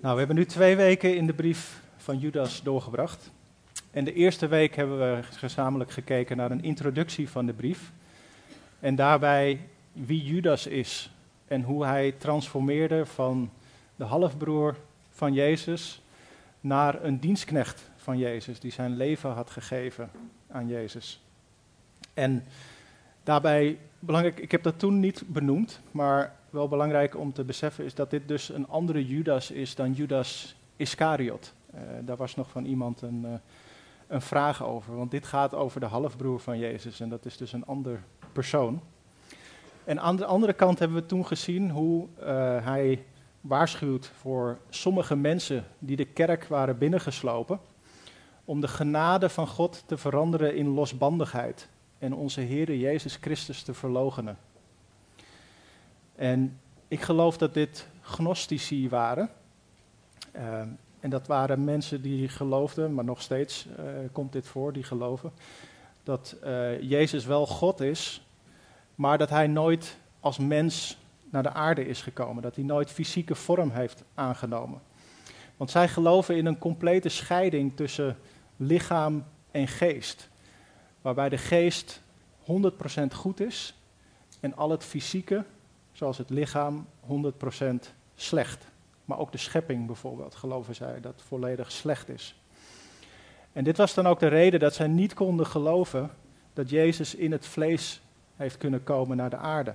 Nou, we hebben nu twee weken in de brief van Judas doorgebracht. En de eerste week hebben we gezamenlijk gekeken naar een introductie van de brief. En daarbij wie Judas is en hoe hij transformeerde van de halfbroer van Jezus naar een dienstknecht van Jezus, die zijn leven had gegeven aan Jezus. En daarbij, belangrijk, ik heb dat toen niet benoemd, maar wel belangrijk om te beseffen is dat dit dus een andere Judas is dan Judas Iscariot. Uh, daar was nog van iemand een, uh, een vraag over, want dit gaat over de halfbroer van Jezus en dat is dus een ander persoon. En aan de andere kant hebben we toen gezien hoe uh, hij waarschuwt voor sommige mensen die de kerk waren binnengeslopen, om de genade van God te veranderen in losbandigheid en onze Heer Jezus Christus te verlogenen. En ik geloof dat dit gnostici waren. Uh, en dat waren mensen die geloofden, maar nog steeds uh, komt dit voor, die geloven, dat uh, Jezus wel God is, maar dat hij nooit als mens naar de aarde is gekomen, dat hij nooit fysieke vorm heeft aangenomen. Want zij geloven in een complete scheiding tussen lichaam en geest, waarbij de geest 100% goed is en al het fysieke, zoals het lichaam, 100% slecht. Maar ook de schepping bijvoorbeeld, geloven zij, dat volledig slecht is. En dit was dan ook de reden dat zij niet konden geloven dat Jezus in het vlees heeft kunnen komen naar de aarde.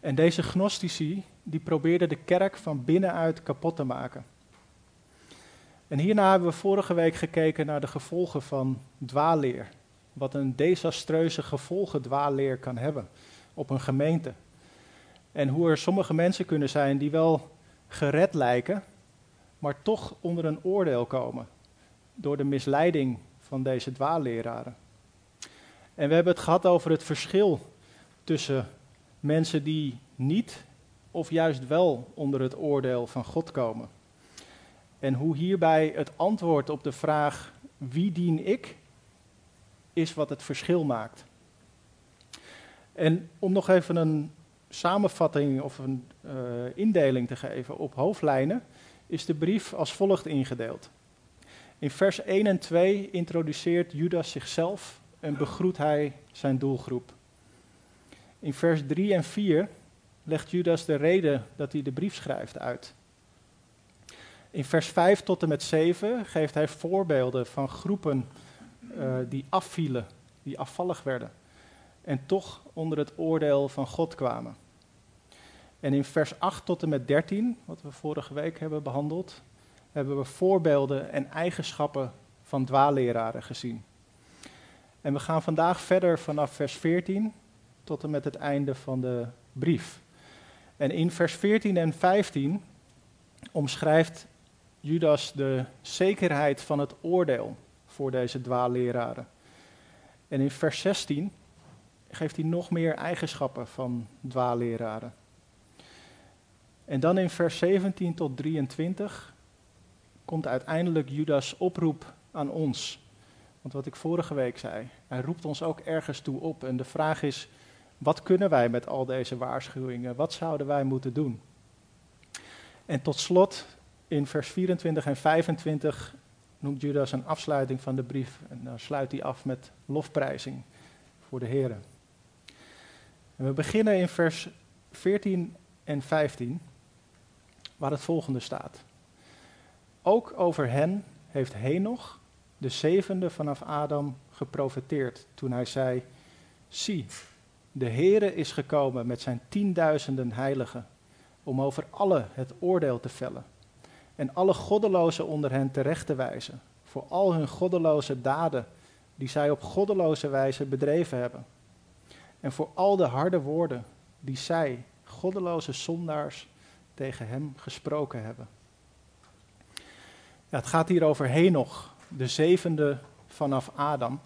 En deze gnostici, die probeerden de kerk van binnenuit kapot te maken. En hierna hebben we vorige week gekeken naar de gevolgen van dwaalleer. Wat een desastreuze gevolgen dwaalleer kan hebben op een gemeente. En hoe er sommige mensen kunnen zijn die wel gered lijken, maar toch onder een oordeel komen door de misleiding van deze dwaalleraren. En we hebben het gehad over het verschil tussen mensen die niet of juist wel onder het oordeel van God komen. En hoe hierbij het antwoord op de vraag wie dien ik is wat het verschil maakt. En om nog even een samenvatting of een uh, indeling te geven op hoofdlijnen, is de brief als volgt ingedeeld. In vers 1 en 2 introduceert Judas zichzelf en begroet hij zijn doelgroep. In vers 3 en 4 legt Judas de reden dat hij de brief schrijft uit. In vers 5 tot en met 7 geeft hij voorbeelden van groepen uh, die afvielen, die afvallig werden en toch onder het oordeel van God kwamen. En in vers 8 tot en met 13, wat we vorige week hebben behandeld, hebben we voorbeelden en eigenschappen van dwaalleraren gezien. En we gaan vandaag verder vanaf vers 14 tot en met het einde van de brief. En in vers 14 en 15 omschrijft Judas de zekerheid van het oordeel voor deze dwaalleraren. En in vers 16 geeft hij nog meer eigenschappen van dwaalleraren. En dan in vers 17 tot 23 komt uiteindelijk Judas oproep aan ons. Want wat ik vorige week zei, hij roept ons ook ergens toe op. En de vraag is, wat kunnen wij met al deze waarschuwingen? Wat zouden wij moeten doen? En tot slot, in vers 24 en 25 noemt Judas een afsluiting van de brief. En dan sluit hij af met lofprijzing voor de Heer. En we beginnen in vers 14 en 15, waar het volgende staat. Ook over hen heeft Henoch, de zevende vanaf Adam, geprofeteerd toen hij zei, zie, de Heere is gekomen met zijn tienduizenden heiligen om over alle het oordeel te vellen en alle goddelozen onder hen terecht te wijzen voor al hun goddeloze daden die zij op goddeloze wijze bedreven hebben en voor al de harde woorden die zij, goddeloze zondaars, tegen hem gesproken hebben. Ja, het gaat hier over Henoch, de zevende vanaf Adam.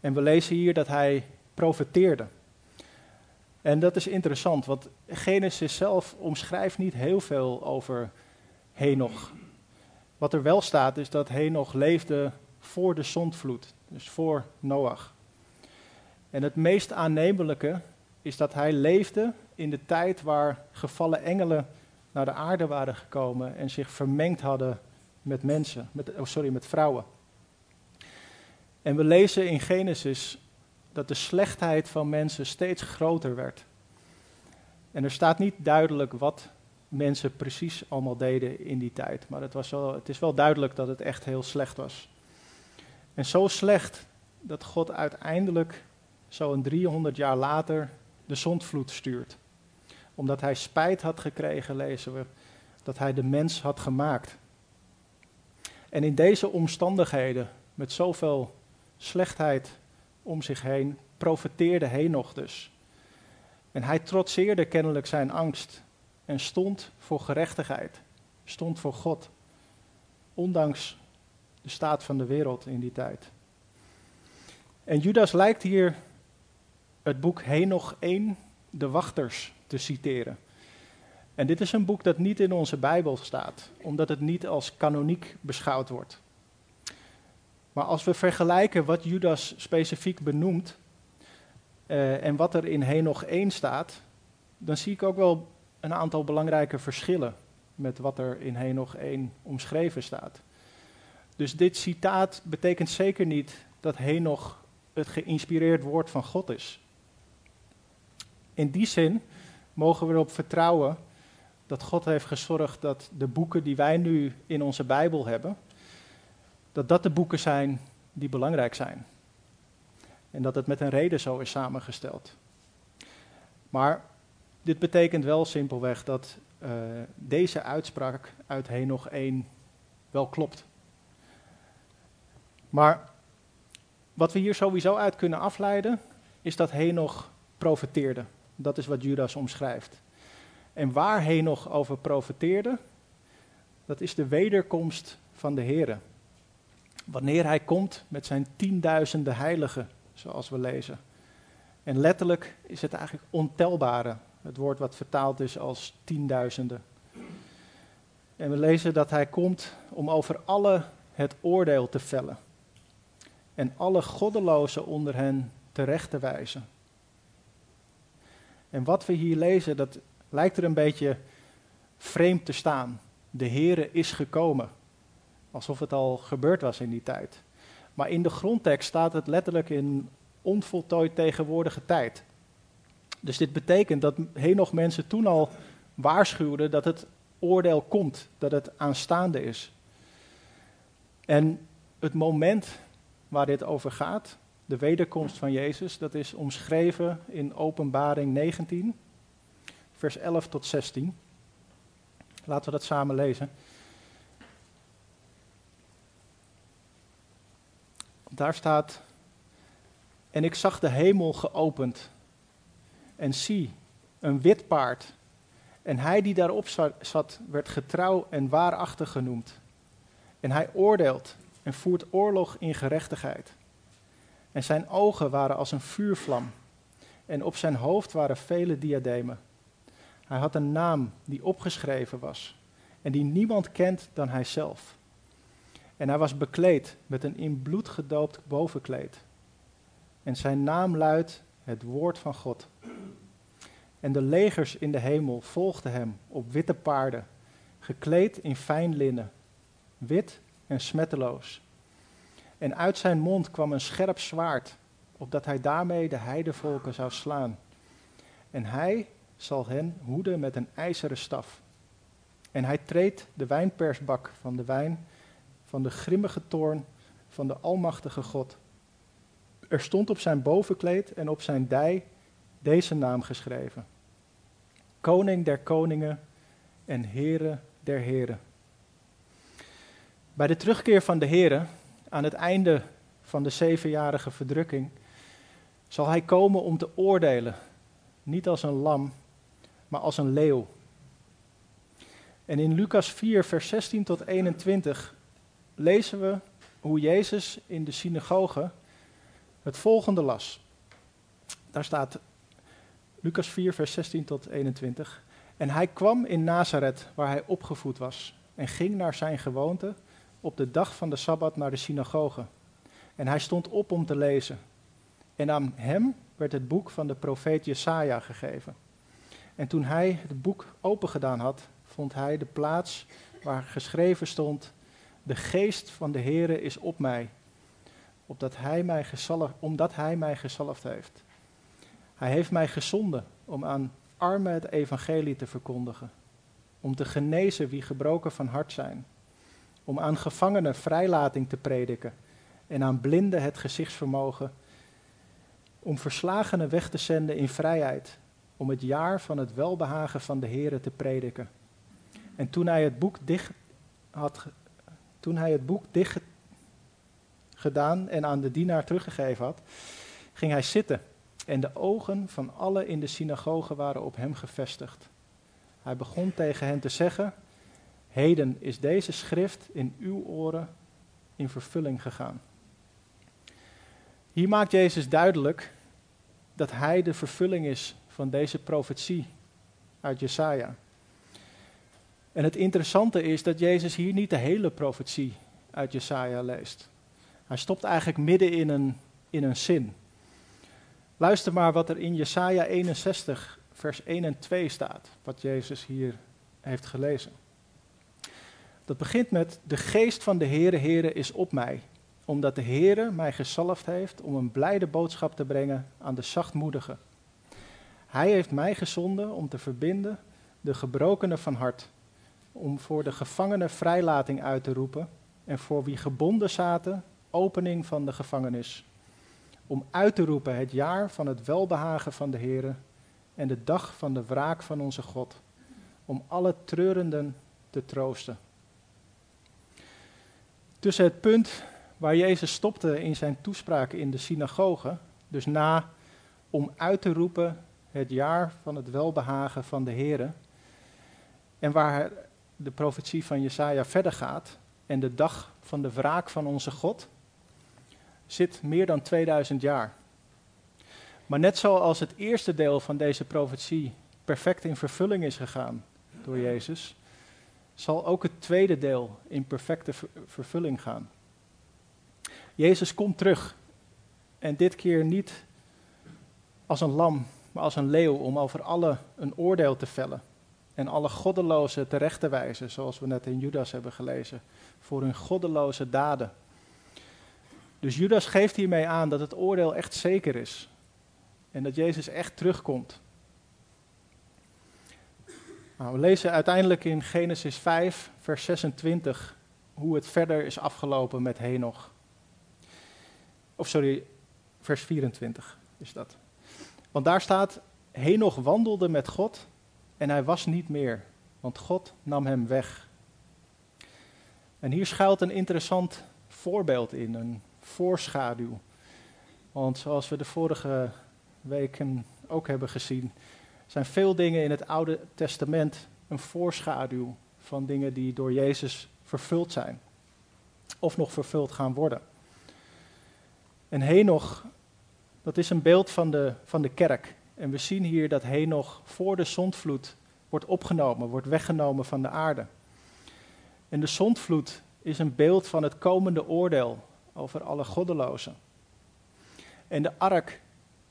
En we lezen hier dat hij profeteerde. En dat is interessant, want Genesis zelf omschrijft niet heel veel over Henoch. Wat er wel staat is dat Henoch leefde voor de zondvloed, dus voor Noach. En het meest aannemelijke is dat hij leefde in de tijd waar gevallen engelen naar de aarde waren gekomen en zich vermengd hadden met mensen, met, oh sorry, met vrouwen. En we lezen in Genesis dat de slechtheid van mensen steeds groter werd. En er staat niet duidelijk wat mensen precies allemaal deden in die tijd, maar het, was wel, het is wel duidelijk dat het echt heel slecht was. En zo slecht dat God uiteindelijk zo'n 300 jaar later de zondvloed stuurt. Omdat hij spijt had gekregen, lezen we, dat hij de mens had gemaakt. En in deze omstandigheden, met zoveel slechtheid om zich heen, profeteerde Henoch dus. En hij trotseerde kennelijk zijn angst en stond voor gerechtigheid, stond voor God, ondanks de staat van de wereld in die tijd. En Judas lijkt hier het boek Henoch 1, de wachters, te citeren. En dit is een boek dat niet in onze Bijbel staat, omdat het niet als kanoniek beschouwd wordt. Maar als we vergelijken wat Judas specifiek benoemt uh, en wat er in Henoch 1 staat, dan zie ik ook wel een aantal belangrijke verschillen met wat er in Henoch 1 omschreven staat. Dus dit citaat betekent zeker niet dat Henoch het geïnspireerd woord van God is. In die zin mogen we erop vertrouwen dat God heeft gezorgd dat de boeken die wij nu in onze Bijbel hebben, dat dat de boeken zijn die belangrijk zijn. En dat het met een reden zo is samengesteld. Maar dit betekent wel simpelweg dat uh, deze uitspraak uit Henoch 1 wel klopt. Maar wat we hier sowieso uit kunnen afleiden, is dat Henoch profeteerde. Dat is wat Judas omschrijft. En waar Henoch over profeteerde, dat is de wederkomst van de Here. Wanneer hij komt met zijn tienduizenden heiligen, zoals we lezen. En letterlijk is het eigenlijk ontelbare, het woord wat vertaald is als tienduizenden. En we lezen dat hij komt om over alle het oordeel te vellen. En alle goddelozen onder hen terecht te wijzen. En wat we hier lezen, dat lijkt er een beetje vreemd te staan. De Heere is gekomen. Alsof het al gebeurd was in die tijd. Maar in de grondtekst staat het letterlijk in onvoltooid tegenwoordige tijd. Dus dit betekent dat nog mensen toen al waarschuwden dat het oordeel komt, dat het aanstaande is. En het moment waar dit over gaat, de wederkomst van Jezus, dat is omschreven in Openbaring 19, vers 11 tot 16. Laten we dat samen lezen. Daar staat, en ik zag de hemel geopend en zie, een wit paard. En hij die daarop zat, werd getrouw en waarachtig genoemd. En hij oordeelt en voert oorlog in gerechtigheid. En zijn ogen waren als een vuurvlam. En op zijn hoofd waren vele diademen. Hij had een naam die opgeschreven was en die niemand kent dan hijzelf. En hij was bekleed met een in bloed gedoopt bovenkleed. En zijn naam luidt het woord van God. En de legers in de hemel volgden hem op witte paarden, gekleed in fijn linnen, wit en smetteloos. En uit zijn mond kwam een scherp zwaard, opdat hij daarmee de heidevolken zou slaan. En hij zal hen hoeden met een ijzeren staf. En hij treedt de wijnpersbak van de wijn, van de grimmige toorn van de Almachtige God. Er stond op zijn bovenkleed en op zijn dij deze naam geschreven. Koning der koningen en Heere der heren. Bij de terugkeer van de Heere aan het einde van de zevenjarige verdrukking, zal hij komen om te oordelen, niet als een lam, maar als een leeuw. En in Lucas 4, vers 16 tot 21 lezen we hoe Jezus in de synagoge het volgende las. Daar staat Lucas 4, vers 16 tot 21. En hij kwam in Nazareth, waar hij opgevoed was, en ging naar zijn gewoonte op de dag van de Sabbat naar de synagoge. En hij stond op om te lezen. En aan hem werd het boek van de profeet Jesaja gegeven. En toen hij het boek opengedaan had, vond hij de plaats waar geschreven stond: De geest van de Heere is op mij, opdat hij mij gezalfd, omdat hij mij gezalfd heeft. Hij heeft mij gezonden om aan armen het evangelie te verkondigen, om te genezen wie gebroken van hart zijn, om aan gevangenen vrijlating te prediken en aan blinden het gezichtsvermogen, om verslagenen weg te zenden in vrijheid, om het jaar van het welbehagen van de Heere te prediken. En toen hij het boek dicht had, toen hij het boek dicht gedaan en aan de dienaar teruggegeven had, ging hij zitten en de ogen van allen in de synagoge waren op hem gevestigd. Hij begon tegen hen te zeggen: Heden is deze schrift in uw oren in vervulling gegaan. Hier maakt Jezus duidelijk dat hij de vervulling is van deze profetie uit Jesaja. En het interessante is dat Jezus hier niet de hele profetie uit Jesaja leest. Hij stopt eigenlijk midden in een, in een zin. Luister maar wat er in Jesaja 61, vers 1 en 2 staat, wat Jezus hier heeft gelezen. Dat begint met, de geest van de Heere, Heere is op mij, omdat de Heere mij gezalfd heeft om een blijde boodschap te brengen aan de zachtmoedigen. Hij heeft mij gezonden om te verbinden de gebrokenen van hart, om voor de gevangenen vrijlating uit te roepen en voor wie gebonden zaten, opening van de gevangenis om uit te roepen het jaar van het welbehagen van de Heer en de dag van de wraak van onze God, om alle treurenden te troosten. Tussen het punt waar Jezus stopte in zijn toespraak in de synagoge, dus na om uit te roepen het jaar van het welbehagen van de Heer, en waar de profetie van Jesaja verder gaat, en de dag van de wraak van onze God, zit meer dan 2000 jaar. Maar net zoals het eerste deel van deze profetie perfect in vervulling is gegaan door Jezus, zal ook het tweede deel in perfecte vervulling gaan. Jezus komt terug. En dit keer niet als een lam, maar als een leeuw om over alle een oordeel te vellen. En alle goddelozen terecht te wijzen, zoals we net in Judas hebben gelezen, voor hun goddeloze daden. Dus Judas geeft hiermee aan dat het oordeel echt zeker is. En dat Jezus echt terugkomt. Nou, we lezen uiteindelijk in Genesis 5, vers 26, hoe het verder is afgelopen met Henoch. Of sorry, vers 24 is dat. Want daar staat, Henoch wandelde met God en hij was niet meer, want God nam hem weg. En hier schuilt een interessant voorbeeld in, een voorschaduw. Want zoals we de vorige weken ook hebben gezien, zijn veel dingen in het Oude Testament een voorschaduw van dingen die door Jezus vervuld zijn. Of nog vervuld gaan worden. En Henoch, dat is een beeld van de, van de kerk. En we zien hier dat Henoch voor de zondvloed wordt opgenomen, wordt weggenomen van de aarde. En de zondvloed is een beeld van het komende oordeel over alle goddelozen. En de ark,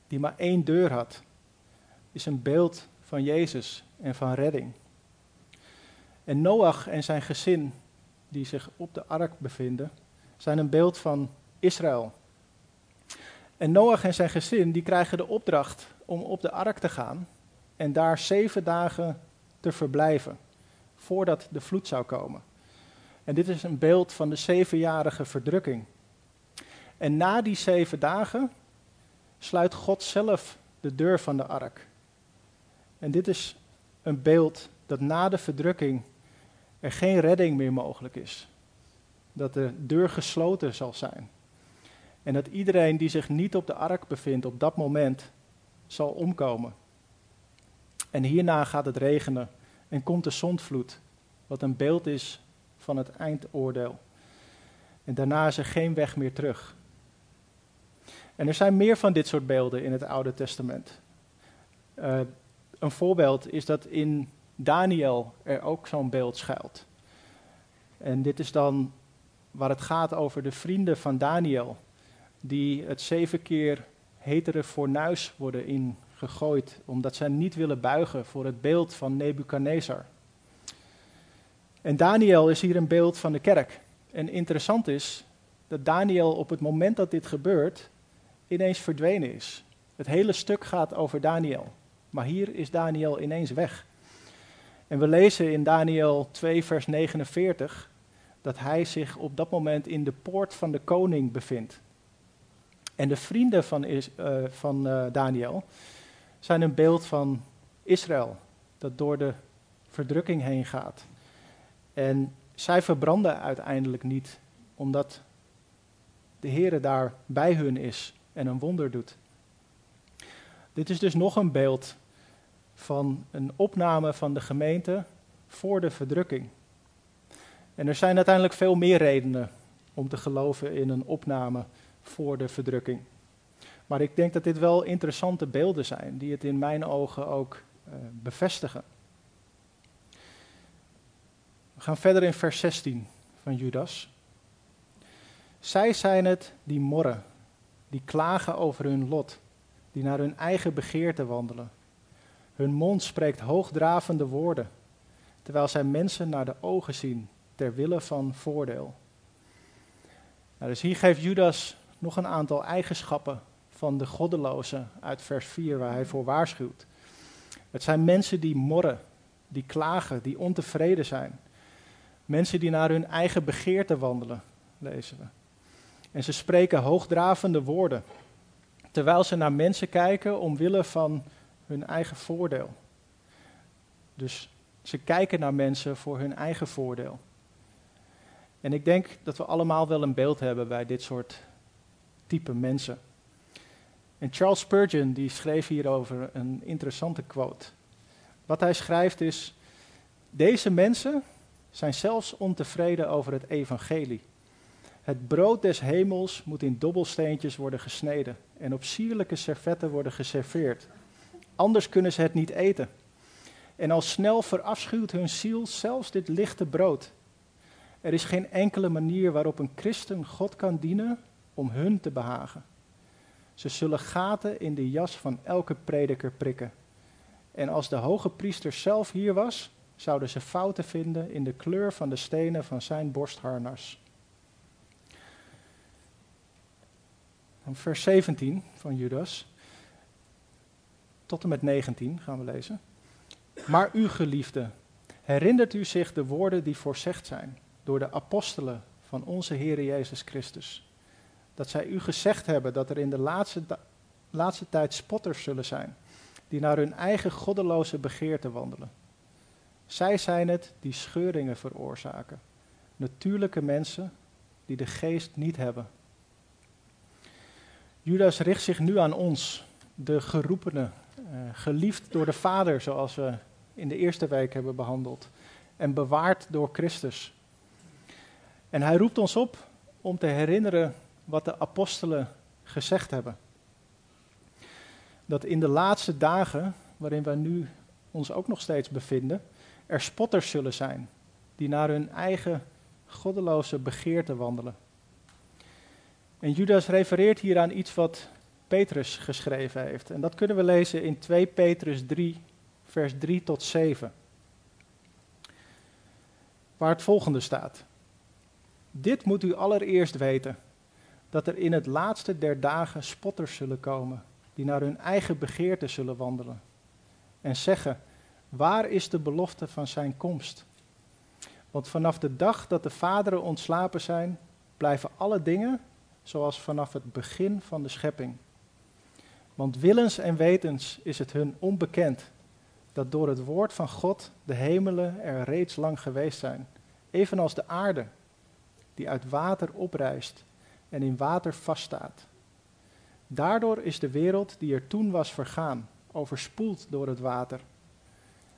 die maar één deur had, is een beeld van Jezus en van redding. En Noach en zijn gezin, die zich op de ark bevinden, zijn een beeld van Israël. En Noach en zijn gezin, die krijgen de opdracht om op de ark te gaan en daar zeven dagen te verblijven, voordat de vloed zou komen. En dit is een beeld van de zevenjarige verdrukking en na die zeven dagen sluit God zelf de deur van de ark. En dit is een beeld dat na de verdrukking er geen redding meer mogelijk is. Dat de deur gesloten zal zijn. En dat iedereen die zich niet op de ark bevindt op dat moment zal omkomen. En hierna gaat het regenen en komt de zondvloed, wat een beeld is van het eindoordeel. En daarna is er geen weg meer terug. En er zijn meer van dit soort beelden in het Oude Testament. Uh, een voorbeeld is dat in Daniel er ook zo'n beeld schuilt. En dit is dan waar het gaat over de vrienden van Daniel, die het zeven keer hetere fornuis worden ingegooid, omdat zij niet willen buigen voor het beeld van Nebukadnezar. En Daniel is hier een beeld van de kerk. En interessant is dat Daniel op het moment dat dit gebeurt, ineens verdwenen is. Het hele stuk gaat over Daniel. Maar hier is Daniel ineens weg. En we lezen in Daniel 2, vers 49 dat hij zich op dat moment in de poort van de koning bevindt. En de vrienden van, uh, van uh, Daniel zijn een beeld van Israël, dat door de verdrukking heen gaat. En zij verbranden uiteindelijk niet, omdat de Heere daar bij hun is en een wonder doet. Dit is dus nog een beeld van een opname van de gemeente voor de verdrukking. En er zijn uiteindelijk veel meer redenen om te geloven in een opname voor de verdrukking. Maar ik denk dat dit wel interessante beelden zijn, die het in mijn ogen ook uh, bevestigen. We gaan verder in vers 16 van Judas. Zij zijn het die morren, die klagen over hun lot, die naar hun eigen begeerte wandelen. Hun mond spreekt hoogdravende woorden, terwijl zij mensen naar de ogen zien ter wille van voordeel. Nou, dus hier geeft Judas nog een aantal eigenschappen van de goddeloze uit vers 4 waar hij voor waarschuwt. Het zijn mensen die morren, die klagen, die ontevreden zijn. Mensen die naar hun eigen begeerte wandelen, lezen we. En ze spreken hoogdravende woorden, terwijl ze naar mensen kijken omwille van hun eigen voordeel. Dus ze kijken naar mensen voor hun eigen voordeel. En ik denk dat we allemaal wel een beeld hebben bij dit soort type mensen. En Charles Spurgeon die schreef hierover een interessante quote. Wat hij schrijft is: Deze mensen zijn zelfs ontevreden over het evangelie. Het brood des hemels moet in dobbelsteentjes worden gesneden en op sierlijke servetten worden geserveerd. Anders kunnen ze het niet eten. En al snel verafschuwt hun ziel zelfs dit lichte brood. Er is geen enkele manier waarop een christen God kan dienen om hun te behagen. Ze zullen gaten in de jas van elke prediker prikken. En als de hoge priester zelf hier was, zouden ze fouten vinden in de kleur van de stenen van zijn borstharnas. vers 17 van Judas tot en met 19 gaan we lezen. Maar u geliefde, herinnert u zich de woorden die voorzegd zijn door de apostelen van onze Heer Jezus Christus. Dat zij u gezegd hebben dat er in de laatste, laatste tijd spotters zullen zijn, die naar hun eigen goddeloze begeerte wandelen. Zij zijn het die scheuringen veroorzaken, natuurlijke mensen die de geest niet hebben. Judas richt zich nu aan ons, de geroepenen, geliefd door de Vader, zoals we in de eerste week hebben behandeld, en bewaard door Christus. En hij roept ons op om te herinneren wat de apostelen gezegd hebben. Dat in de laatste dagen, waarin wij nu ons ook nog steeds bevinden, er spotters zullen zijn die naar hun eigen goddeloze begeerte wandelen. En Judas refereert hier aan iets wat Petrus geschreven heeft. En dat kunnen we lezen in 2 Petrus 3, vers 3 tot 7. Waar het volgende staat. Dit moet u allereerst weten, dat er in het laatste der dagen spotters zullen komen, die naar hun eigen begeerte zullen wandelen. En zeggen, waar is de belofte van zijn komst? Want vanaf de dag dat de vaderen ontslapen zijn, blijven alle dingen zoals vanaf het begin van de schepping. Want willens en wetens is het hun onbekend dat door het woord van God de hemelen er reeds lang geweest zijn, evenals de aarde, die uit water oprijst en in water vaststaat. Daardoor is de wereld die er toen was vergaan, overspoeld door het water.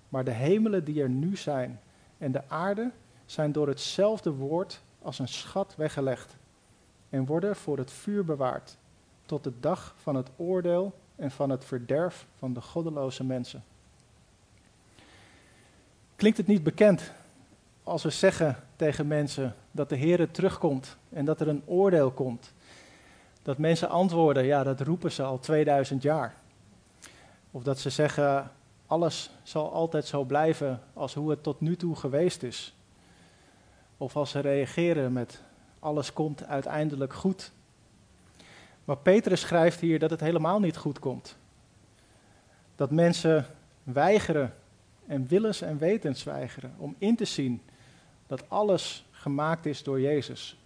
Maar de hemelen die er nu zijn en de aarde zijn door hetzelfde woord als een schat weggelegd en worden voor het vuur bewaard tot de dag van het oordeel en van het verderf van de goddeloze mensen. Klinkt het niet bekend als we zeggen tegen mensen dat de Heer terugkomt en dat er een oordeel komt? Dat mensen antwoorden, ja, dat roepen ze al 2000 jaar. Of dat ze zeggen, alles zal altijd zo blijven als hoe het tot nu toe geweest is. Of als ze reageren met, alles komt uiteindelijk goed. Maar Petrus schrijft hier dat het helemaal niet goed komt. Dat mensen weigeren en willens en wetens weigeren om in te zien dat alles gemaakt is door Jezus.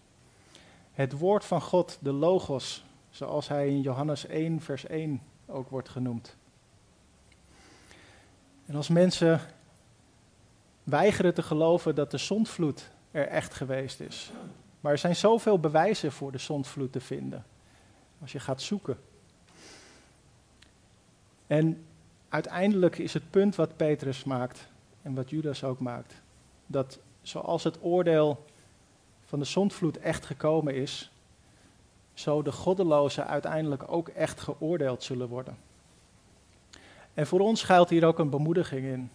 Het woord van God, de Logos, zoals hij in Johannes 1, vers 1 ook wordt genoemd. En als mensen weigeren te geloven dat de zondvloed er echt geweest is. Maar er zijn zoveel bewijzen voor de zondvloed te vinden. Als je gaat zoeken. En uiteindelijk is het punt wat Petrus maakt en wat Judas ook maakt. Dat zoals het oordeel van de zondvloed echt gekomen is, zo de goddelozen uiteindelijk ook echt geoordeeld zullen worden. En voor ons schuilt hier ook een bemoediging in.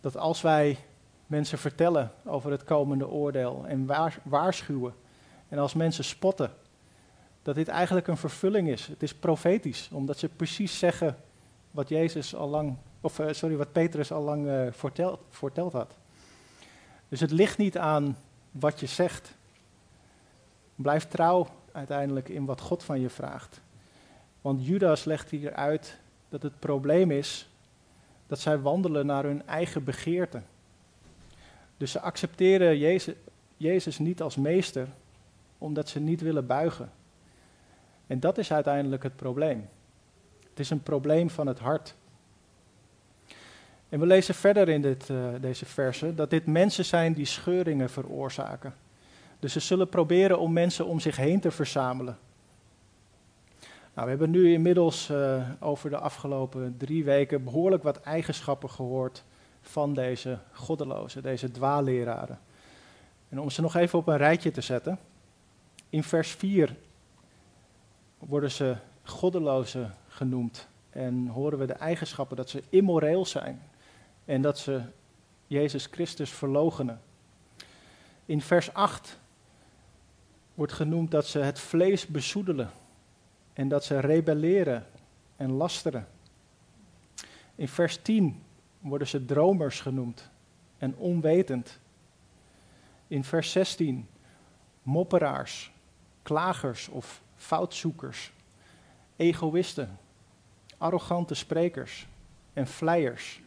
Dat als wij mensen vertellen over het komende oordeel en waarschuwen, en als mensen spotten, dat dit eigenlijk een vervulling is. Het is profetisch, omdat ze precies zeggen wat Jezus al lang, of eh, sorry, wat Petrus al lang uh, voorteld had. Dus het ligt niet aan wat je zegt. Blijf trouw uiteindelijk in wat God van je vraagt. Want Judas legt hier uit dat het probleem is dat zij wandelen naar hun eigen begeerte. Dus ze accepteren Jezus niet als meester, omdat ze niet willen buigen. En dat is uiteindelijk het probleem. Het is een probleem van het hart. En we lezen verder in dit, uh, deze versen dat dit mensen zijn die scheuringen veroorzaken. Dus ze zullen proberen om mensen om zich heen te verzamelen. Nou, we hebben nu inmiddels uh, over de afgelopen drie weken behoorlijk wat eigenschappen gehoord van deze goddelozen, deze dwaalleraren. En om ze nog even op een rijtje te zetten. In vers 4 worden ze goddelozen genoemd. En horen we de eigenschappen dat ze immoreel zijn. En dat ze Jezus Christus verlogenen. In vers 8 wordt genoemd dat ze het vlees bezoedelen. En dat ze rebelleren en lasteren. In vers 10 worden ze dromers genoemd en onwetend. In vers 16 mopperaars, klagers of foutzoekers, egoïsten, arrogante sprekers en vleiers.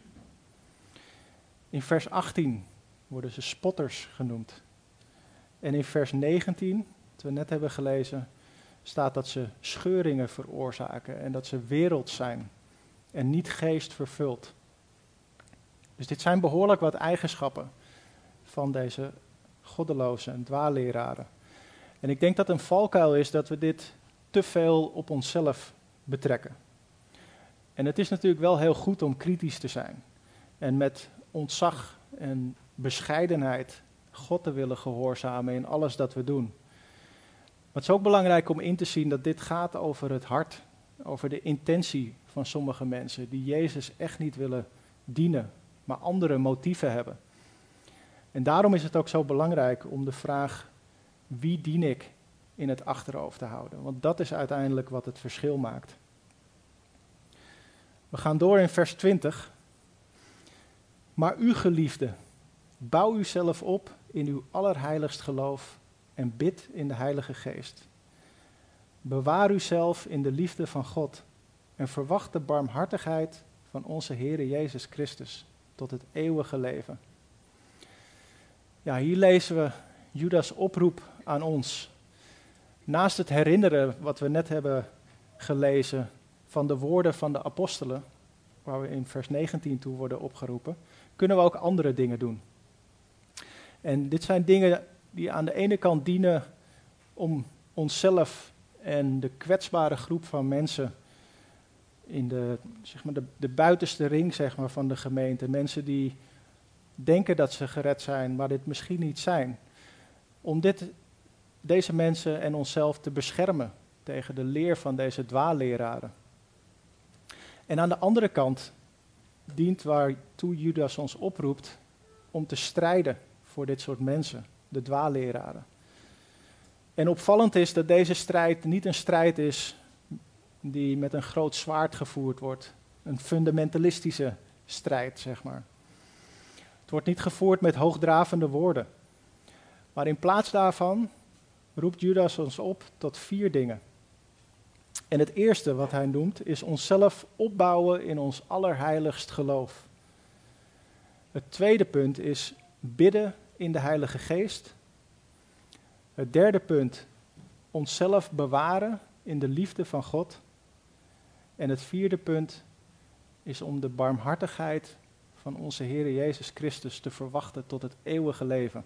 In vers 18 worden ze spotters genoemd. En in vers 19, wat we net hebben gelezen, staat dat ze scheuringen veroorzaken en dat ze wereld zijn en niet geest vervuld. Dus dit zijn behoorlijk wat eigenschappen van deze goddeloze en dwaalleraren. En ik denk dat een valkuil is dat we dit te veel op onszelf betrekken. En het is natuurlijk wel heel goed om kritisch te zijn en met ontzag en bescheidenheid God te willen gehoorzamen in alles dat we doen. Maar het is ook belangrijk om in te zien dat dit gaat over het hart, over de intentie van sommige mensen die Jezus echt niet willen dienen, maar andere motieven hebben. En daarom is het ook zo belangrijk om de vraag wie dien ik in het achterhoofd te houden. Want dat is uiteindelijk wat het verschil maakt. We gaan door in vers 20. Maar u geliefde, bouw uzelf op in uw allerheiligst geloof en bid in de Heilige Geest. Bewaar uzelf in de liefde van God en verwacht de barmhartigheid van onze Heere Jezus Christus tot het eeuwige leven. Ja, hier lezen we Judas oproep aan ons. Naast het herinneren wat we net hebben gelezen van de woorden van de apostelen, waar we in vers 19 toe worden opgeroepen, kunnen we ook andere dingen doen. En dit zijn dingen die aan de ene kant dienen om onszelf en de kwetsbare groep van mensen in de, zeg maar de, de buitenste ring zeg maar, van de gemeente, mensen die denken dat ze gered zijn, maar dit misschien niet zijn, om dit, deze mensen en onszelf te beschermen tegen de leer van deze dwaalleraren. En aan de andere kant dient waartoe Judas ons oproept om te strijden voor dit soort mensen, de dwaalleraren. En opvallend is dat deze strijd niet een strijd is die met een groot zwaard gevoerd wordt. Een fundamentalistische strijd, zeg maar. Het wordt niet gevoerd met hoogdravende woorden. Maar in plaats daarvan roept Judas ons op tot vier dingen. En het eerste wat hij noemt is onszelf opbouwen in ons allerheiligst geloof. Het tweede punt is bidden in de Heilige Geest. Het derde punt, onszelf bewaren in de liefde van God. En het vierde punt is om de barmhartigheid van onze Heer Jezus Christus te verwachten tot het eeuwige leven.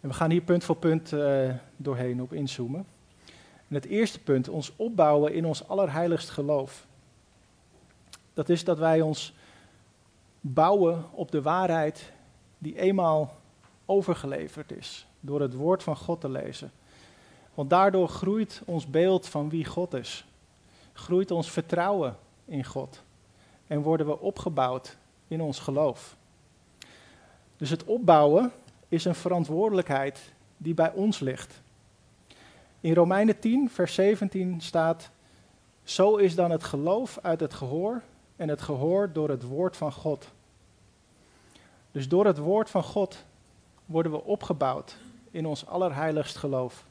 En we gaan hier punt voor punt uh, doorheen op inzoomen. En het eerste punt, ons opbouwen in ons allerheiligst geloof. Dat is dat wij ons bouwen op de waarheid die eenmaal overgeleverd is door het woord van God te lezen. Want daardoor groeit ons beeld van wie God is. Groeit ons vertrouwen in God. En worden we opgebouwd in ons geloof. Dus het opbouwen is een verantwoordelijkheid die bij ons ligt. In Romeinen 10, vers 17 staat: Zo is dan het geloof uit het gehoor en het gehoor door het woord van God. Dus door het woord van God worden we opgebouwd in ons allerheiligst geloof.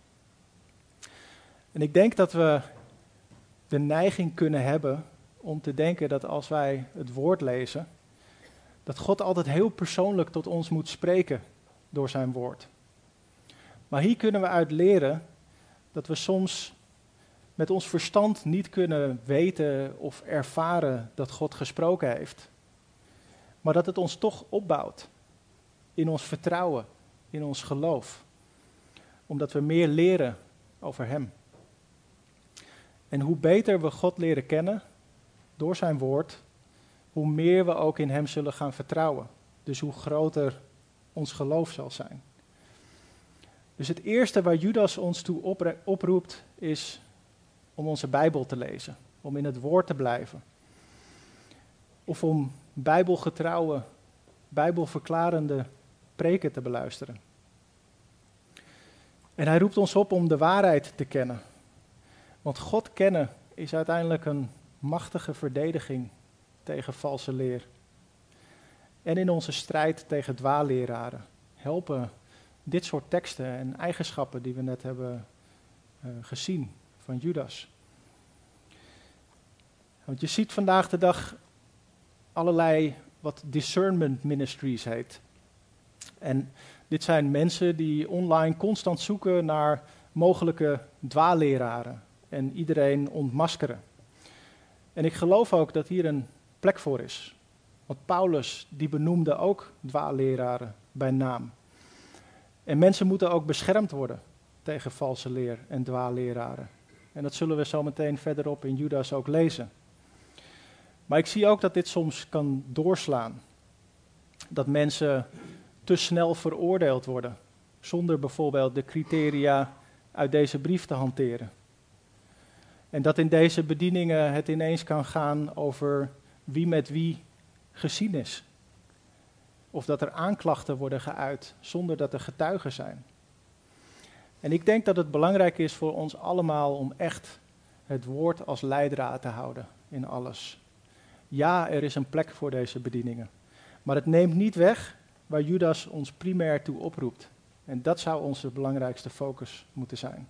En ik denk dat we de neiging kunnen hebben om te denken dat als wij het woord lezen, dat God altijd heel persoonlijk tot ons moet spreken door zijn woord. Maar hier kunnen we uit leren dat we soms met ons verstand niet kunnen weten of ervaren dat God gesproken heeft. Maar dat het ons toch opbouwt in ons vertrouwen, in ons geloof. Omdat we meer leren over Hem. En hoe beter we God leren kennen door Zijn woord, hoe meer we ook in Hem zullen gaan vertrouwen. Dus hoe groter ons geloof zal zijn. Dus het eerste waar Judas ons toe oproept is om onze Bijbel te lezen, om in het woord te blijven. Of om bijbelgetrouwe, bijbelverklarende preken te beluisteren. En hij roept ons op om de waarheid te kennen. Want God kennen is uiteindelijk een machtige verdediging tegen valse leer. En in onze strijd tegen dwaalleraren helpen dit soort teksten en eigenschappen die we net hebben uh, gezien van Judas. Want je ziet vandaag de dag allerlei wat discernment ministries heet. En dit zijn mensen die online constant zoeken naar mogelijke dwaalleraren en iedereen ontmaskeren. En ik geloof ook dat hier een plek voor is. Want Paulus die benoemde ook dwaalleraren bij naam. En mensen moeten ook beschermd worden tegen valse leer en dwaalleraren. En dat zullen we zo meteen verderop in Judas ook lezen. Maar ik zie ook dat dit soms kan doorslaan. Dat mensen te snel veroordeeld worden, zonder bijvoorbeeld de criteria uit deze brief te hanteren. En dat in deze bedieningen het ineens kan gaan over wie met wie gezien is. Of dat er aanklachten worden geuit zonder dat er getuigen zijn. En ik denk dat het belangrijk is voor ons allemaal om echt het woord als leidraad te houden in alles. Ja, er is een plek voor deze bedieningen. Maar het neemt niet weg waar Judas ons primair toe oproept. En dat zou onze belangrijkste focus moeten zijn.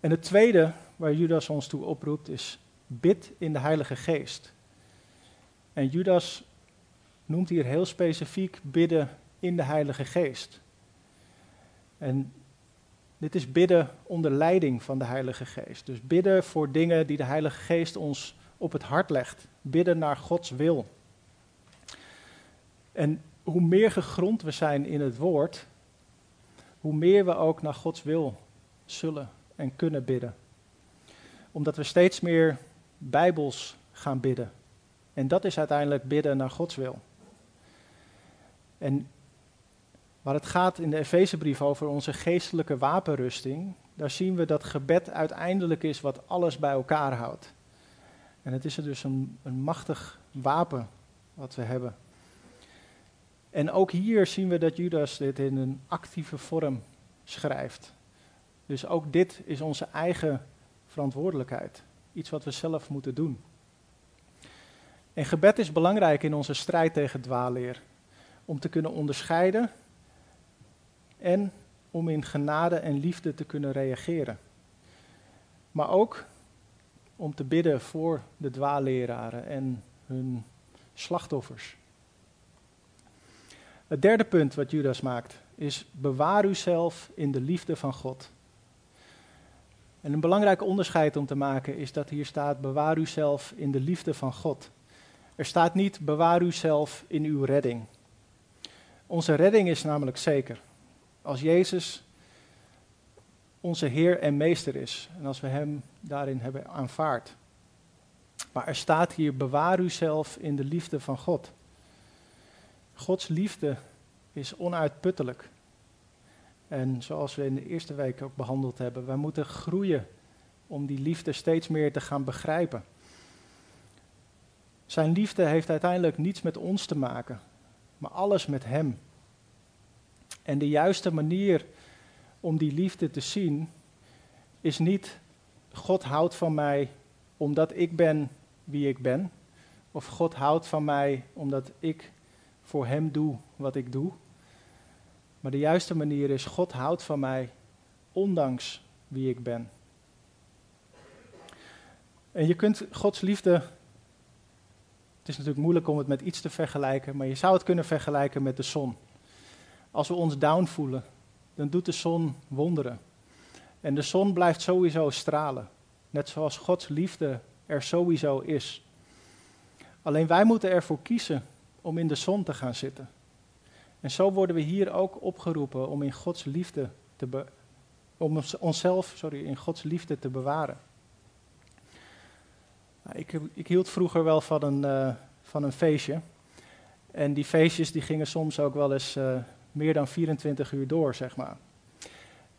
En het tweede waar Judas ons toe oproept is bid in de Heilige Geest. En Judas noemt hier heel specifiek bidden in de Heilige Geest. En dit is bidden onder leiding van de Heilige Geest. Dus bidden voor dingen die de Heilige Geest ons op het hart legt. Bidden naar Gods wil. En hoe meer gegrond we zijn in het woord, hoe meer we ook naar Gods wil zullen en kunnen bidden. Omdat we steeds meer bijbels gaan bidden. En dat is uiteindelijk bidden naar Gods wil. En waar het gaat in de Efezebrief over onze geestelijke wapenrusting, daar zien we dat gebed uiteindelijk is wat alles bij elkaar houdt. En het is er dus een, een machtig wapen wat we hebben. En ook hier zien we dat Judas dit in een actieve vorm schrijft. Dus ook dit is onze eigen verantwoordelijkheid. Iets wat we zelf moeten doen. En gebed is belangrijk in onze strijd tegen dwaalleer. Om te kunnen onderscheiden en om in genade en liefde te kunnen reageren. Maar ook om te bidden voor de dwaalleraren en hun slachtoffers. Het derde punt wat Judas maakt is bewaar uzelf in de liefde van God. En een belangrijk onderscheid om te maken is dat hier staat bewaar uzelf in de liefde van God. Er staat niet bewaar uzelf in uw redding. Onze redding is namelijk zeker. Als Jezus onze Heer en Meester is en als we Hem daarin hebben aanvaard. Maar er staat hier bewaar uzelf in de liefde van God. Gods liefde is onuitputtelijk. En zoals we in de eerste week ook behandeld hebben, wij moeten groeien om die liefde steeds meer te gaan begrijpen. Zijn liefde heeft uiteindelijk niets met ons te maken, maar alles met Hem. En de juiste manier om die liefde te zien is niet God houdt van mij omdat ik ben wie ik ben, of God houdt van mij omdat ik voor Hem doe wat ik doe. Maar de juiste manier is God houdt van mij ondanks wie ik ben. En je kunt Gods liefde. Het is natuurlijk moeilijk om het met iets te vergelijken, maar je zou het kunnen vergelijken met de zon. Als we ons down voelen, dan doet de zon wonderen. En de zon blijft sowieso stralen. Net zoals Gods liefde er sowieso is. Alleen wij moeten ervoor kiezen om in de zon te gaan zitten. En zo worden we hier ook opgeroepen om in Gods liefde te om onszelf sorry, in Gods liefde te bewaren. Nou, ik, ik, hield vroeger wel van een, uh, van een feestje. En die feestjes die gingen soms ook wel eens uh, meer dan 24 uur door, zeg maar.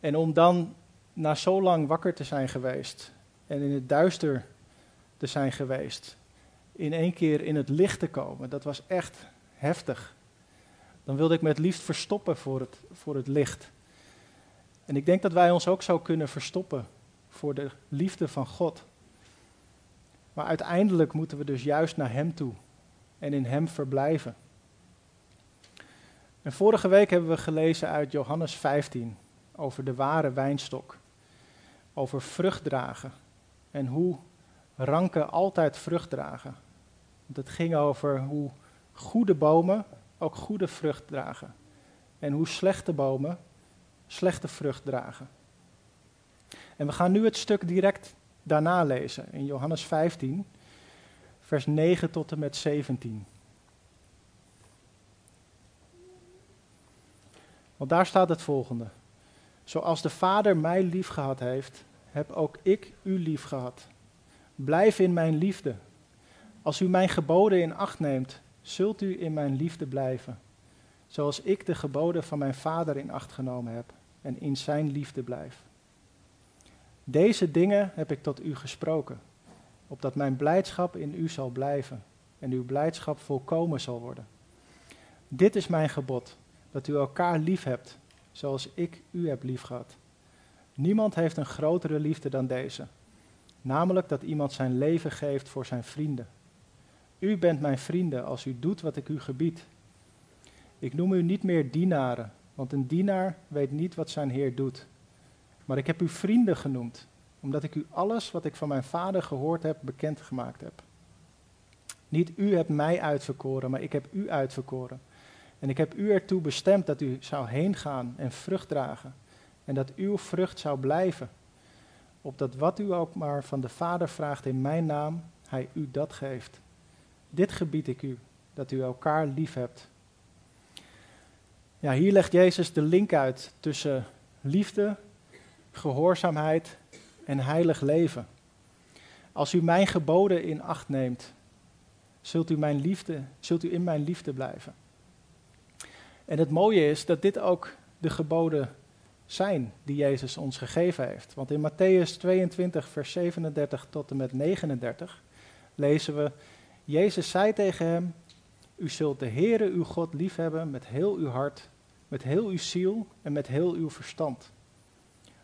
En om dan na zo lang wakker te zijn geweest en in het duister te zijn geweest, in één keer in het licht te komen, dat was echt heftig. Dan wilde ik me het liefst verstoppen voor het, voor het licht. En ik denk dat wij ons ook zo kunnen verstoppen voor de liefde van God. Maar uiteindelijk moeten we dus juist naar Hem toe en in Hem verblijven. En vorige week hebben we gelezen uit Johannes 15 over de ware wijnstok, over vrucht dragen en hoe ranken altijd vrucht dragen. Het ging over hoe goede bomen ook goede vrucht dragen en hoe slechte bomen slechte vrucht dragen. En we gaan nu het stuk direct daarna lezen in Johannes 15, vers 9 tot en met 17. Want daar staat het volgende. Zoals de Vader mij lief gehad heeft, heb ook ik u lief gehad. Blijf in mijn liefde. Als u mijn geboden in acht neemt, zult u in mijn liefde blijven. Zoals ik de geboden van mijn Vader in acht genomen heb en in zijn liefde blijf. Deze dingen heb ik tot u gesproken, opdat mijn blijdschap in u zal blijven en uw blijdschap volkomen zal worden. Dit is mijn gebod dat u elkaar lief hebt, zoals ik u heb lief gehad. Niemand heeft een grotere liefde dan deze, namelijk dat iemand zijn leven geeft voor zijn vrienden. U bent mijn vrienden als u doet wat ik u gebied. Ik noem u niet meer dienaren, want een dienaar weet niet wat zijn heer doet. Maar ik heb u vrienden genoemd, omdat ik u alles wat ik van mijn vader gehoord heb bekendgemaakt heb. Niet u hebt mij uitverkoren, maar ik heb u uitverkoren en ik heb u ertoe bestemd dat u zou heen gaan en vrucht dragen. En dat uw vrucht zou blijven. Opdat wat u ook maar van de Vader vraagt in mijn naam, hij u dat geeft. Dit gebied ik u, dat u elkaar lief hebt. Ja, hier legt Jezus de link uit tussen liefde, gehoorzaamheid en heilig leven. Als u mijn geboden in acht neemt, zult u, mijn liefde, zult u in mijn liefde blijven. En het mooie is dat dit ook de geboden zijn die Jezus ons gegeven heeft. Want in Matthäus 22, vers 37 tot en met 39 lezen we: Jezus zei tegen hem: U zult de Heere uw God liefhebben met heel uw hart, met heel uw ziel en met heel uw verstand.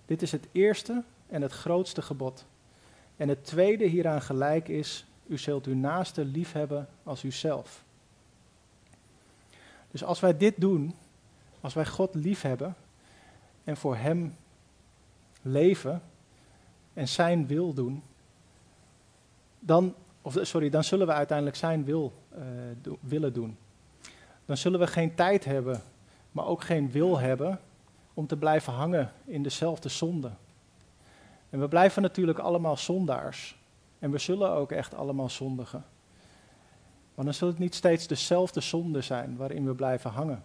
Dit is het eerste en het grootste gebod. En het tweede hieraan gelijk is: U zult uw naaste liefhebben als uzelf. Dus als wij dit doen, als wij God liefhebben en voor Hem leven en Zijn wil doen, dan, of, sorry, dan zullen we uiteindelijk Zijn wil do, willen doen. Dan zullen we geen tijd hebben, maar ook geen wil hebben om te blijven hangen in dezelfde zonde. En we blijven natuurlijk allemaal zondaars. En we zullen ook echt allemaal zondigen. Maar dan zullen het niet steeds dezelfde zonde zijn waarin we blijven hangen.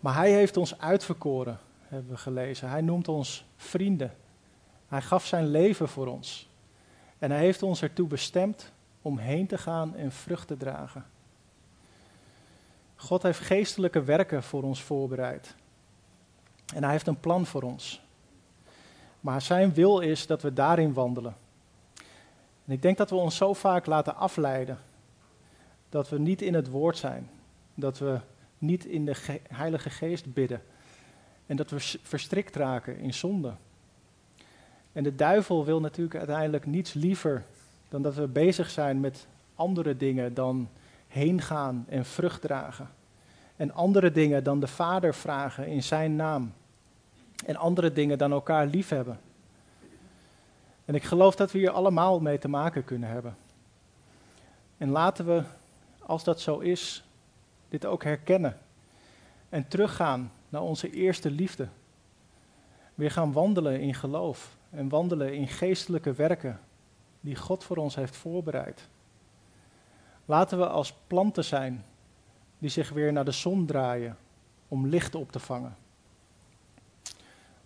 Maar hij heeft ons uitverkoren, hebben we gelezen. Hij noemt ons vrienden. Hij gaf zijn leven voor ons. En hij heeft ons ertoe bestemd om heen te gaan en vrucht te dragen. God heeft geestelijke werken voor ons voorbereid. En hij heeft een plan voor ons. Maar zijn wil is dat we daarin wandelen. En ik denk dat we ons zo vaak laten afleiden. Dat we niet in het woord zijn. Dat we niet in de Heilige Geest bidden. En dat we verstrikt raken in zonde. En de duivel wil natuurlijk uiteindelijk niets liever dan dat we bezig zijn met andere dingen dan heen gaan en vrucht dragen. En andere dingen dan de Vader vragen in zijn naam. En andere dingen dan elkaar liefhebben. En ik geloof dat we hier allemaal mee te maken kunnen hebben. En laten we, als dat zo is, dit ook herkennen. En teruggaan naar onze eerste liefde. Weer gaan wandelen in geloof en wandelen in geestelijke werken die God voor ons heeft voorbereid. Laten we als planten zijn die zich weer naar de zon draaien om licht op te vangen.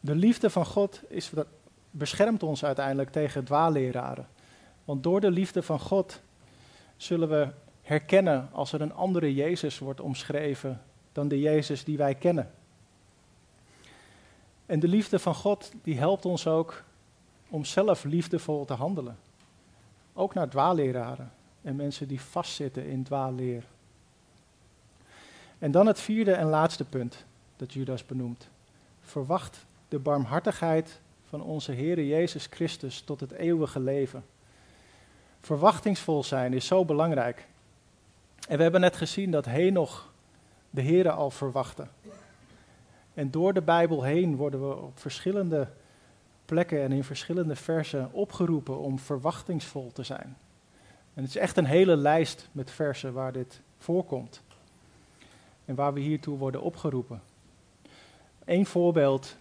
De liefde van God is, beschermt ons uiteindelijk tegen dwaalleraren. Want door de liefde van God zullen we herkennen als er een andere Jezus wordt omschreven dan de Jezus die wij kennen. En de liefde van God die helpt ons ook om zelf liefdevol te handelen. Ook naar dwaalleraren en mensen die vastzitten in dwaalleer. En dan het vierde en laatste punt dat Judas benoemt. Verwacht de barmhartigheid van onze Heer Jezus Christus tot het eeuwige leven. Verwachtingsvol zijn is zo belangrijk. En we hebben net gezien dat Henoch de Heer al verwachtte. En door de Bijbel heen worden we op verschillende plekken en in verschillende versen opgeroepen om verwachtingsvol te zijn. En het is echt een hele lijst met versen waar dit voorkomt. En waar we hiertoe worden opgeroepen. Eén voorbeeld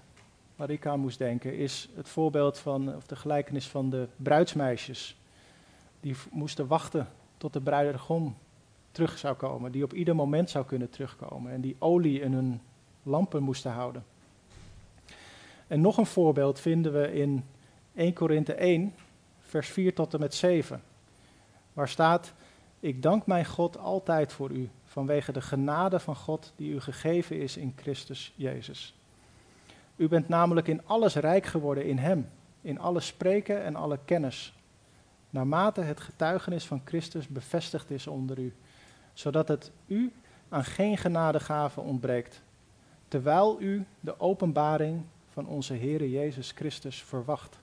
waar ik aan moest denken is het voorbeeld van, of de gelijkenis van de bruidsmeisjes. Die moesten wachten tot de bruidegom terug zou komen, die op ieder moment zou kunnen terugkomen en die olie in hun lampen moesten houden. En nog een voorbeeld vinden we in 1 Korinthe 1, vers 4 tot en met 7, waar staat, ik dank mijn God altijd voor u, vanwege de genade van God die u gegeven is in Christus Jezus. U bent namelijk in alles rijk geworden in Hem, in alle spreken en alle kennis, naarmate het getuigenis van Christus bevestigd is onder u, zodat het u aan geen genadegave ontbreekt, terwijl u de openbaring van onze Heere Jezus Christus verwacht.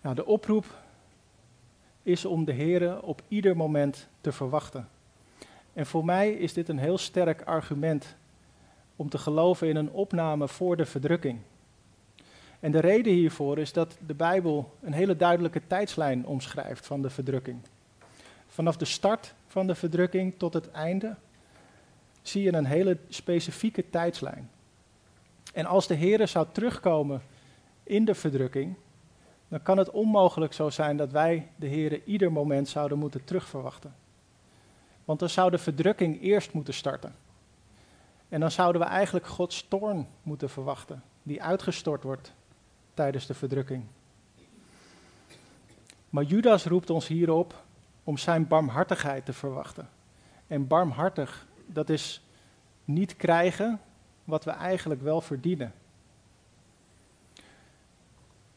De oproep is om de Heere op ieder moment te verwachten. En voor mij is dit een heel sterk argument om te geloven in een opname voor de verdrukking. En de reden hiervoor is dat de Bijbel een hele duidelijke tijdslijn omschrijft van de verdrukking. Vanaf de start van de verdrukking tot het einde zie je een hele specifieke tijdslijn. En als de Heer zou terugkomen in de verdrukking, dan kan het onmogelijk zo zijn dat wij de Heer ieder moment zouden moeten terugverwachten. Want dan zou de verdrukking eerst moeten starten. En dan zouden we eigenlijk Gods toorn moeten verwachten, die uitgestort wordt tijdens de verdrukking. Maar Judas roept ons hierop om zijn barmhartigheid te verwachten. En barmhartig, dat is niet krijgen wat we eigenlijk wel verdienen.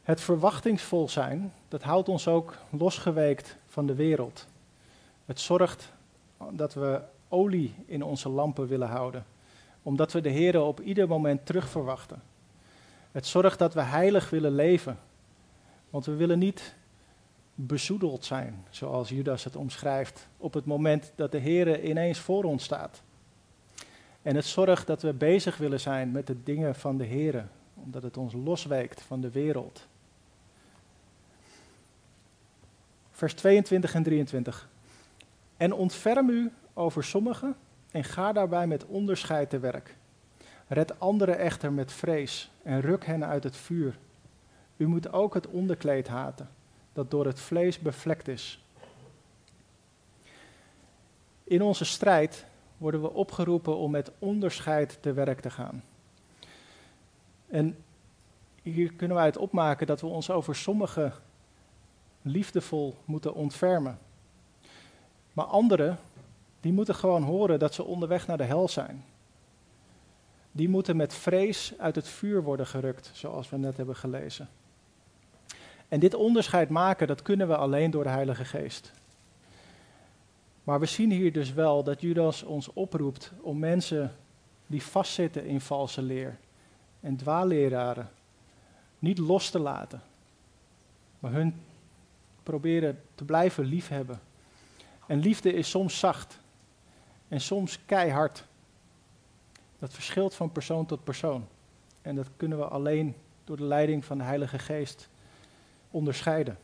Het verwachtingsvol zijn, dat houdt ons ook losgeweekt van de wereld. Het zorgt dat we olie in onze lampen willen houden, omdat we de Heer op ieder moment terug verwachten. Het zorgt dat we heilig willen leven, want we willen niet bezoedeld zijn, zoals Judas het omschrijft, op het moment dat de Heer ineens voor ons staat. En het zorgt dat we bezig willen zijn met de dingen van de Heer, omdat het ons losweekt van de wereld. Vers 22 en 23. En ontferm u over sommigen en ga daarbij met onderscheid te werk. Red anderen echter met vrees en ruk hen uit het vuur. U moet ook het onderkleed haten, dat door het vlees bevlekt is. In onze strijd worden we opgeroepen om met onderscheid te werk te gaan. En hier kunnen wij het opmaken dat we ons over sommige liefdevol moeten ontfermen. Maar anderen, die moeten gewoon horen dat ze onderweg naar de hel zijn. Die moeten met vrees uit het vuur worden gerukt, zoals we net hebben gelezen. En dit onderscheid maken, dat kunnen we alleen door de Heilige Geest. Maar we zien hier dus wel dat Judas ons oproept om mensen die vastzitten in valse leer en dwaalleraren niet los te laten, maar hun proberen te blijven liefhebben. En liefde is soms zacht en soms keihard. Dat verschilt van persoon tot persoon. En dat kunnen we alleen door de leiding van de Heilige Geest onderscheiden.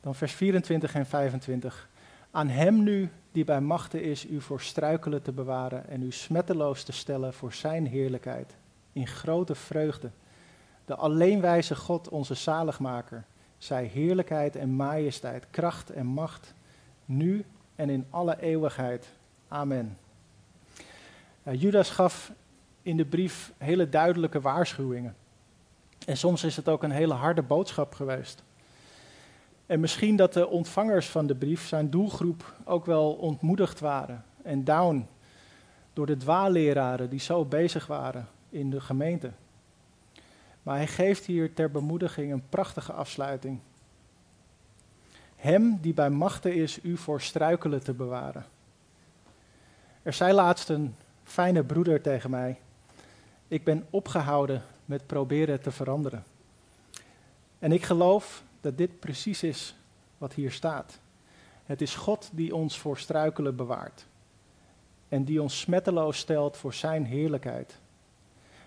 Dan vers 24 en 25. Aan hem nu die bij machten is u voor struikelen te bewaren en u smetteloos te stellen voor zijn heerlijkheid, in grote vreugde. De alleenwijze God, onze zaligmaker, zij heerlijkheid en majesteit, kracht en macht, nu en in alle eeuwigheid. Amen. Judas gaf in de brief hele duidelijke waarschuwingen. En soms is het ook een hele harde boodschap geweest. En misschien dat de ontvangers van de brief, zijn doelgroep, ook wel ontmoedigd waren en down door de dwaalleraren die zo bezig waren in de gemeente. Maar hij geeft hier ter bemoediging een prachtige afsluiting. Hem die bij machten is u voor struikelen te bewaren. Er zei laatst een fijne broeder tegen mij. Ik ben opgehouden met proberen te veranderen. En ik geloof dat dit precies is wat hier staat. Het is God die ons voor struikelen bewaart. En die ons smetteloos stelt voor zijn heerlijkheid.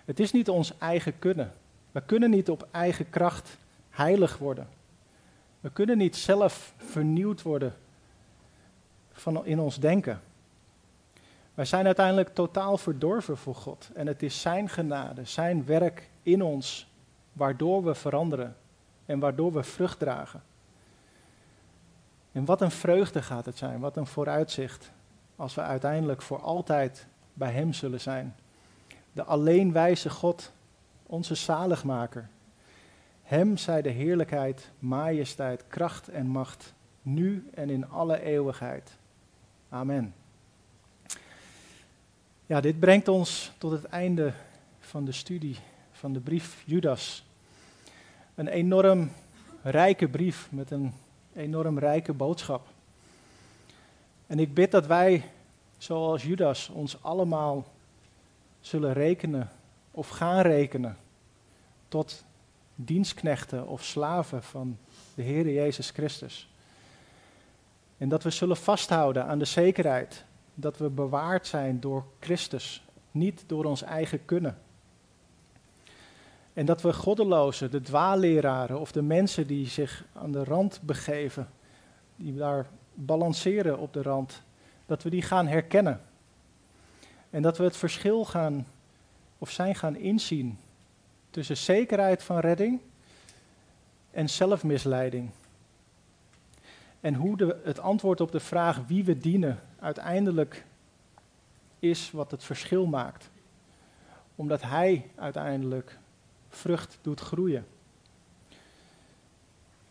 Het is niet ons eigen kunnen. We kunnen niet op eigen kracht heilig worden. We kunnen niet zelf vernieuwd worden van in ons denken. Wij zijn uiteindelijk totaal verdorven voor God. En het is Zijn genade, Zijn werk in ons, waardoor we veranderen en waardoor we vrucht dragen. En wat een vreugde gaat het zijn, wat een vooruitzicht, als we uiteindelijk voor altijd bij Hem zullen zijn. De alleenwijze God, onze zaligmaker. Hem zij de heerlijkheid, majesteit, kracht en macht, nu en in alle eeuwigheid. Amen. Ja, dit brengt ons tot het einde van de studie van de brief Judas. Een enorm rijke brief met een enorm rijke boodschap. En ik bid dat wij, zoals Judas, ons allemaal zullen rekenen of gaan rekenen tot dienstknechten of slaven van de Heer Jezus Christus. En dat we zullen vasthouden aan de zekerheid dat we bewaard zijn door Christus, niet door ons eigen kunnen. En dat we goddelozen, de dwaalleraren of de mensen die zich aan de rand begeven, die daar balanceren op de rand, dat we die gaan herkennen. En dat we het verschil gaan of zijn gaan inzien tussen zekerheid van redding en zelfmisleiding. En hoe de, het antwoord op de vraag wie we dienen uiteindelijk is wat het verschil maakt. Omdat Hij uiteindelijk vrucht doet groeien.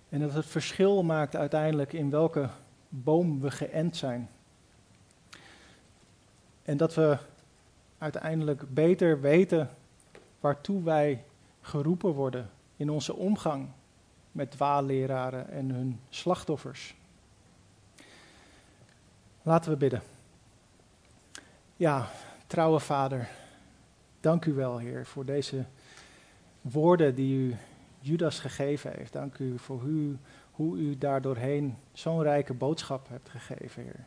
En dat het verschil maakt uiteindelijk in welke boom we geënt zijn. En dat we uiteindelijk beter weten waartoe wij geroepen worden in onze omgang met dwaalleraren en hun slachtoffers. Laten we bidden. Ja, trouwe Vader, dank u wel, Heer, voor deze woorden die u Judas gegeven heeft. Dank u voor hoe u daardoorheen zo'n rijke boodschap hebt gegeven, Heer.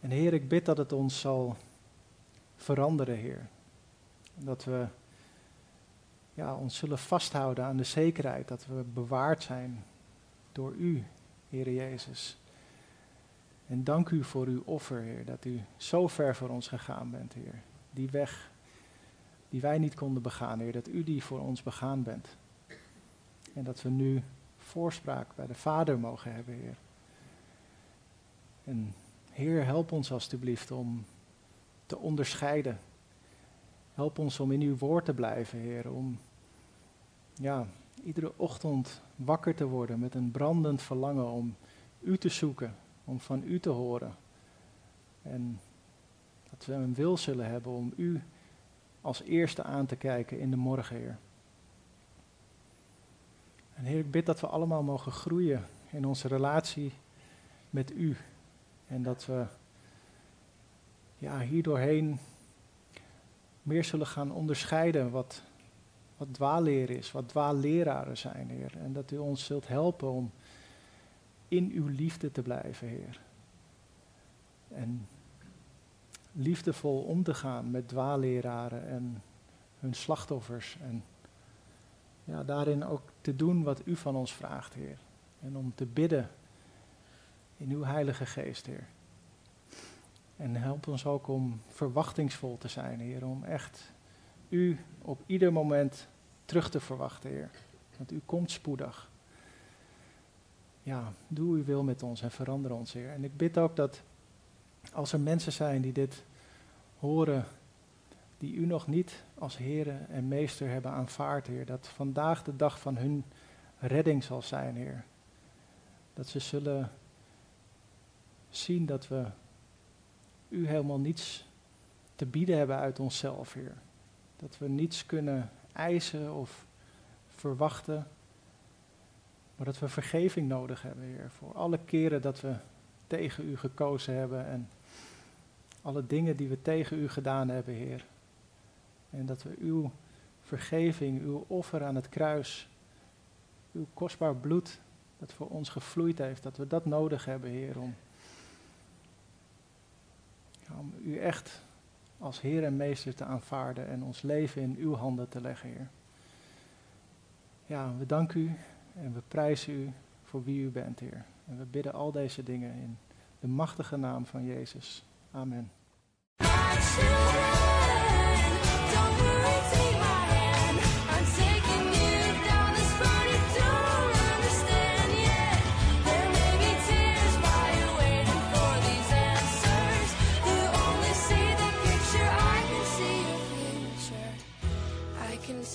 En Heer, ik bid dat het ons zal veranderen, Heer. Dat we ja, ons zullen vasthouden aan de zekerheid dat we bewaard zijn door U, Heer Jezus. En dank u voor uw offer, Heer, dat u zo ver voor ons gegaan bent, Heer. Die weg die wij niet konden begaan, Heer, dat u die voor ons begaan bent. En dat we nu voorspraak bij de Vader mogen hebben, Heer. En Heer, help ons alstublieft om te onderscheiden. Help ons om in uw woord te blijven, Heer. Om ja, iedere ochtend wakker te worden met een brandend verlangen om u te zoeken, om van u te horen. En dat we een wil zullen hebben om u als eerste aan te kijken in de morgen, Heer. En Heer, ik bid dat we allemaal mogen groeien in onze relatie met U. En dat we ja, hierdoorheen meer zullen gaan onderscheiden wat, wat dwaalleer is, wat dwaalleraren zijn, Heer. En dat U ons zult helpen om in Uw liefde te blijven, Heer. En liefdevol om te gaan met dwaalleraren en hun slachtoffers. En ja, daarin ook te doen wat u van ons vraagt, Heer. En om te bidden in uw Heilige Geest, Heer. En help ons ook om verwachtingsvol te zijn, Heer. Om echt u op ieder moment terug te verwachten, Heer. Want u komt spoedig. Ja, doe uw wil met ons en verander ons, Heer. En ik bid ook dat als er mensen zijn die dit horen, die u nog niet als Heer en Meester hebben aanvaard, Heer, dat vandaag de dag van hun redding zal zijn, Heer. Dat ze zullen zien dat we u helemaal niets te bieden hebben uit onszelf, Heer. Dat we niets kunnen eisen of verwachten, maar dat we vergeving nodig hebben, Heer, voor alle keren dat we tegen u gekozen hebben en alle dingen die we tegen u gedaan hebben, Heer. En dat we uw vergeving, uw offer aan het kruis, uw kostbaar bloed dat voor ons gevloeid heeft, dat we dat nodig hebben, Heer, om, om u echt als Heer en Meester te aanvaarden en ons leven in uw handen te leggen, Heer. Ja, we danken u en we prijzen u voor wie u bent, Heer. En we bidden al deze dingen in de machtige naam van Jezus. Amen.